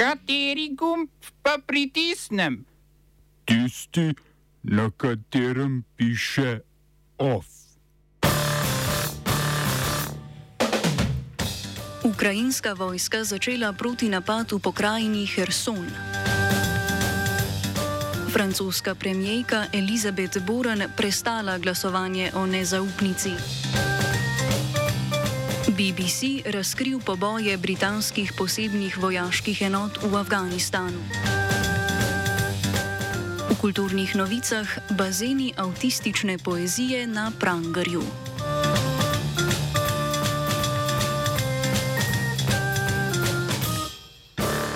Kateri gumb pa pritisnem? Tisti, na katerem piše OF. Ukrajinska vojska začela protinapad v pokrajini Herson. Francoska premijejka Elizabeth Boren prestala glasovanje o nezaupnici. BBC razkril poboje britanskih posebnih vojaških enot v Afganistanu. V kulturnih novicah bazeni avtistične poezije na Prangarju.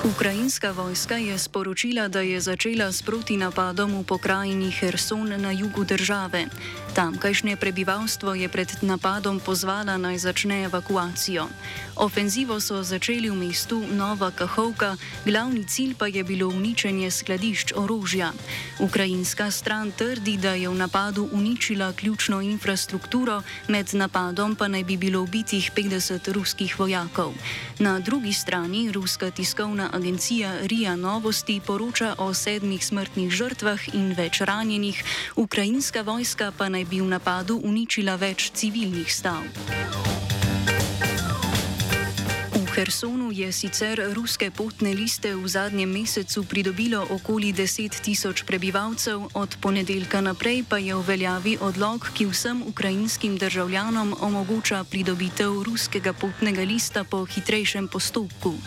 Ukrajinska vojska je sporočila, da je začela s protinapadom v pokrajini Herson na jugu države. Tamkajšnje prebivalstvo je pred napadom pozvala naj začne evakuacijo. Ofenzivo so začeli v mestu Nova Kahovka, glavni cilj pa je bilo uničenje skladišč orožja. Ukrajinska stran trdi, da je v napadu uničila ključno infrastrukturo, med napadom pa naj bi bilo ubitih 50 ruskih vojakov. Na drugi strani ruska tiskovna agencija RIA Novosti poroča o sedmih smrtnih žrtvah in več ranjenih, ukrajinska vojska pa naj bi v napadu uničila več civilnih stav. V Hersonu je sicer ruske potne liste v zadnjem mesecu pridobilo okoli 10 tisoč prebivalcev, od ponedeljka naprej pa je v veljavi odlog, ki vsem ukrajinskim državljanom omogoča pridobitev ruskega potnega lista po hitrejšem postopku.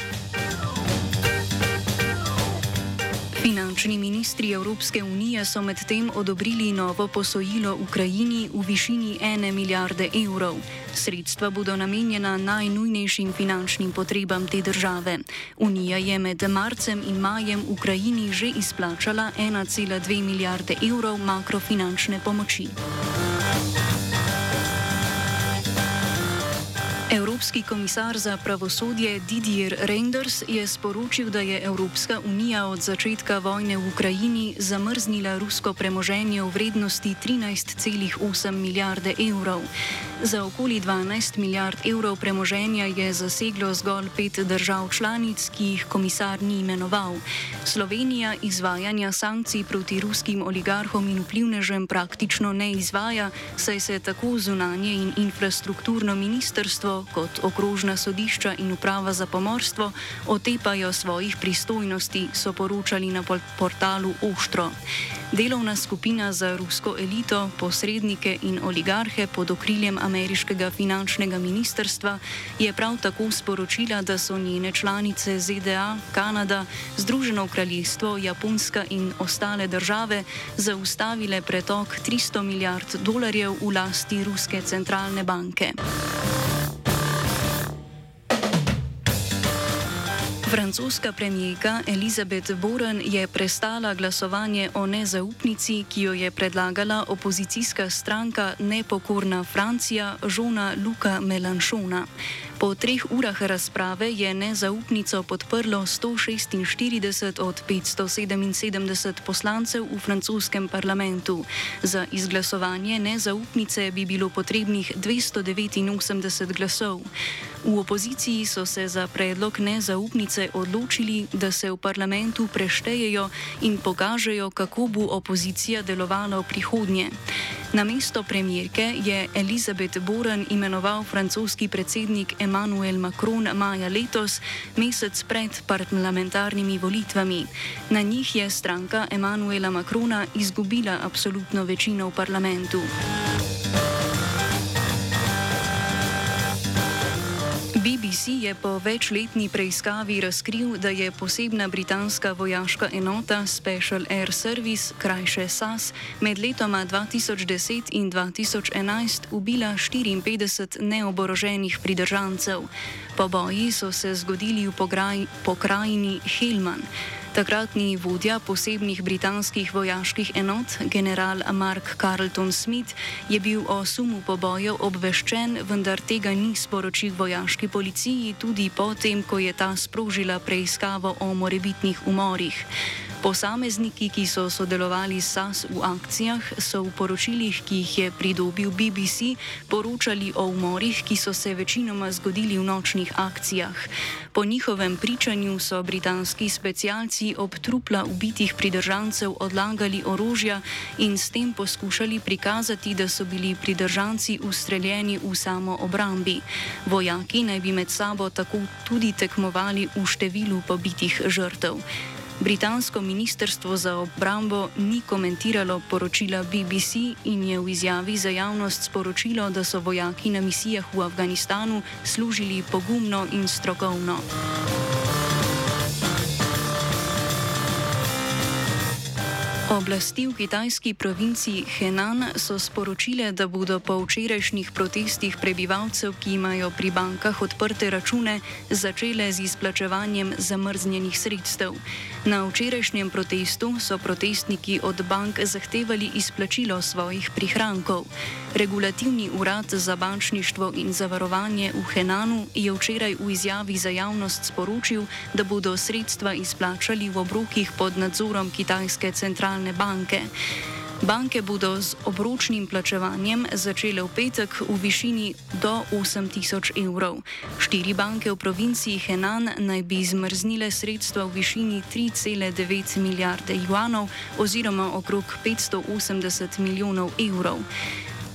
Finančni ministri Evropske unije so medtem odobrili novo posojilo Ukrajini v višini ene milijarde evrov. Sredstva bodo namenjena najnujnejšim finančnim potrebam te države. Unija je med marcem in majem Ukrajini že izplačala 1,2 milijarde evrov makrofinančne pomoči. Evropski komisar za pravosodje Didier Reinders je sporočil, da je Evropska unija od začetka vojne v Ukrajini zamrznila rusko premoženje v vrednosti 13,8 milijarde evrov. Za okoli 12 milijard evrov premoženja je zaseglo zgolj pet držav članic, ki jih komisar ni imenoval. Slovenija izvajanja sankcij proti ruskim oligarhom in vplivnežem praktično ne izvaja, saj se tako zunanje in infrastrukturno ministrstvo kot okrožna sodišča in uprava za pomorstvo otepajo svojih pristojnosti, so poročali na portalu Oštro. Delovna skupina za rusko elito, posrednike in oligarhe pod okriljem ameriškega finančnega ministrstva je prav tako sporočila, da so njene članice ZDA, Kanada, Združeno kraljestvo, Japonska in ostale države zaustavile pretok 300 milijard dolarjev v lasti Ruske centralne banke. Francoska premijejka Elizabeth Boren je prestala glasovanje o nezaupnici, ki jo je predlagala opozicijska stranka Nepokorna Francija Žona Luka Melanchona. Po treh urah razprave je nezaupnico podprlo 146 od 577 poslancev v francoskem parlamentu. Za izglasovanje nezaupnice bi bilo potrebnih 289 glasov. V opoziciji so se za predlog nezaupnice odločili, da se v parlamentu preštejejo in pokažejo, kako bo opozicija delovala v prihodnje. Na mesto premjerke je Elizabeth Boren imenoval francoski predsednik Emmanuel Macron maja letos, mesec pred parlamentarnimi volitvami. Na njih je stranka Emmanuela Macrona izgubila absolutno večino v parlamentu. BBC je po večletni preiskavi razkril, da je posebna britanska vojaška enota Special Air Service, krajše SAS, med letoma 2010 in 2011 ubila 54 neoboroženih pridržancev. Poboji so se zgodili v pokrajini Helman. Takratni vodja posebnih britanskih vojaških enot, general Mark Carlton Smith, je bil o sumu pobojev obveščen, vendar tega ni sporočil vojaški policiji, tudi potem, ko je ta sprožila preiskavo o morebitnih umorih. Posamezniki, ki so sodelovali s SAS v akcijah, so v poročilih, ki jih je pridobil BBC, poročali o umorih, ki so se večinoma zgodili v nočnih akcijah. Po njihovem pričanju so britanski specialci ob trupla ubitih pridržancev odlagali orožja in s tem poskušali prikazati, da so bili pridržanci ustreljeni v samo obrambi. Vojaki naj bi med sabo tako tudi tekmovali v številu pobitih žrtev. Britansko ministrstvo za obrambo ni komentiralo poročila BBC in je v izjavi za javnost sporočilo, da so vojaki na misijah v Afganistanu služili pogumno in strokovno. Oblasti v kitajski provinciji Henan so sporočile, da bodo po včerajšnjih protestih prebivalcev, ki imajo pri bankah odprte račune, začele z izplačevanjem zamrznjenih sredstev. Na včerajšnjem protestu so protestniki od bank zahtevali izplačilo svojih prihrankov. Regulativni urad za bančništvo in zavarovanje v Henanu je včeraj v izjavi za javnost sporočil, da bodo sredstva izplačali v obrokih pod nadzorom kitajske centralne banke. Banke bodo z obročnim plačevanjem začele v petek v višini do 8000 evrov. Štiri banke v provinciji Henan naj bi zmrznile sredstva v višini 3,9 milijarde juanov oziroma okrog 580 milijonov evrov.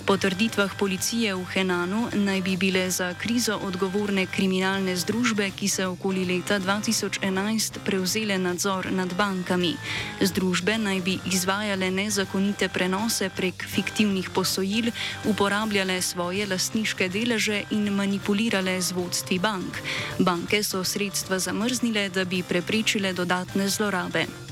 Po trditvah policije v Henanu naj bi bile za krizo odgovorne kriminalne združbe, ki so okoli leta 2011 prevzele nadzor nad bankami. Združbe naj bi izvajale nezakonite prenose prek fiktivnih posojil, uporabljale svoje lastniške deleže in manipulirale z vodstvi bank. Banke so sredstva zamrznile, da bi preprečile dodatne zlorabe.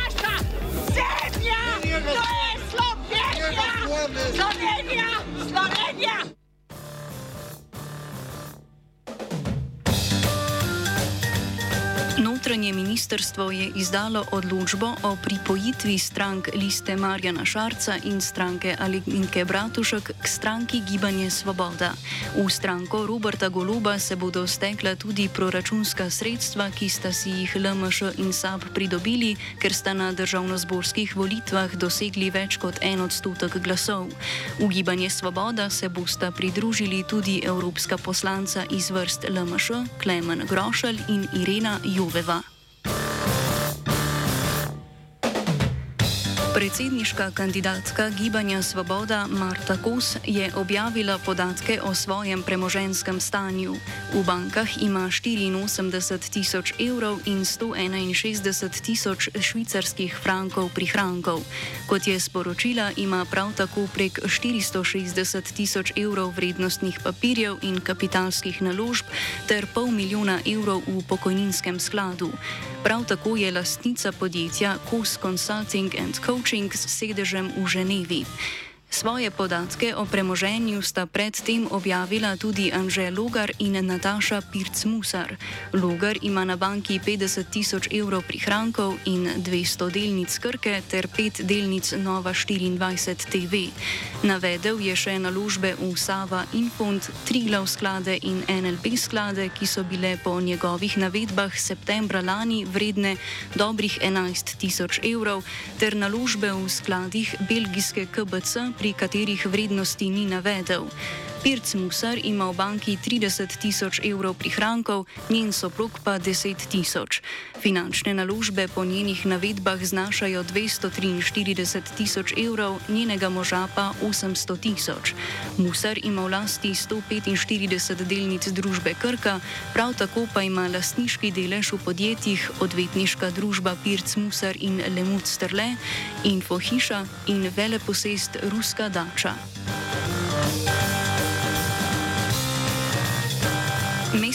Slovenija! Slovenija! Notranje ministrstvo je izdalo odločbo o pripojitvi strank liste Marjana Šarca in stranke Alinke Bratušek k stranki Gibanje Svoboda. V stranko Roberta Goloba se bodo stekla tudi proračunska sredstva, ki sta si jih LMŠ in SAB pridobili, ker sta na državnozborskih volitvah dosegli več kot en odstotek glasov. V Gibanje Svoboda se bosta pridružili tudi evropska poslanca iz vrst LMŠ Klemen Grošelj in Irena Jov. Joveva. Predsedniška kandidatka Gibanja Svoboda Marta Kos je objavila podatke o svojem premoženskem stanju. V bankah ima 84 tisoč evrov in 161 tisoč švicarskih frankov prihrankov. Kot je sporočila, ima prav tako prek 460 tisoč evrov vrednostnih papirjev in kapitalskih naložb ter pol milijona evrov v pokojninskem skladu. Prav tako je lastnica podjetja Kos Consulting and Coaching s sedežem v Ženevi. Svoje podatke o premoženju sta predtem objavila tudi Anže Logar in Nataša Pirc-Musar. Logar ima na banki 50 tisoč evrov prihrankov in 200 delnic Krke ter 5 delnic Nova 24 TV. Navedel je še naložbe v Sava Infond, Triglav sklade in NLP sklade, ki so bile po njegovih navedbah septembra lani vredne dobrih 11 tisoč evrov, ter naložbe v skladih belgijske KBC pri katerih vrednosti ni navedel. Pirc Musar ima v banki 30 tisoč evrov prihrankov, njen soprog pa 10 tisoč. Finančne naložbe po njenih navedbah znašajo 243 tisoč evrov, njenega moža pa 800 tisoč. Musar ima v lasti 145 delnic družbe Krka, prav tako pa ima lastniški delež v podjetjih odvetniška družba Pirc Musar in Lemut Strle, Infohiša in veleposest Ruska Dača.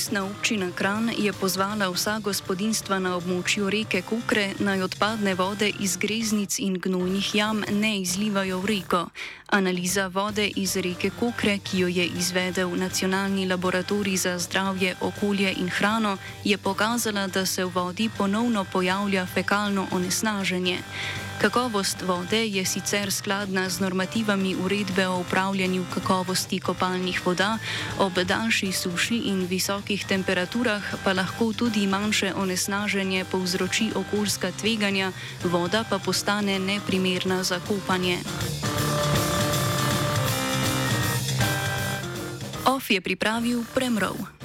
Mestna občina Kran je pozvala vsa gospodinstva na območju reke Kukre naj odpadne vode iz greznic in gnojnih jam ne izlivajo v reko. Analiza vode iz reke Kukre, ki jo je izvedel Nacionalni laboratorij za zdravje, okolje in hrano, je pokazala, da se v vodi ponovno pojavlja fekalno onesnaženje. Kakovost vode je sicer skladna z normativami uredbe o upravljanju kakovosti kopalnih voda, ob daljši suši in visokih temperaturah pa lahko tudi manjše onesnaženje povzroči okoljska tveganja, voda pa postane neprimerna za kopanje. OF je pripravil Premrov.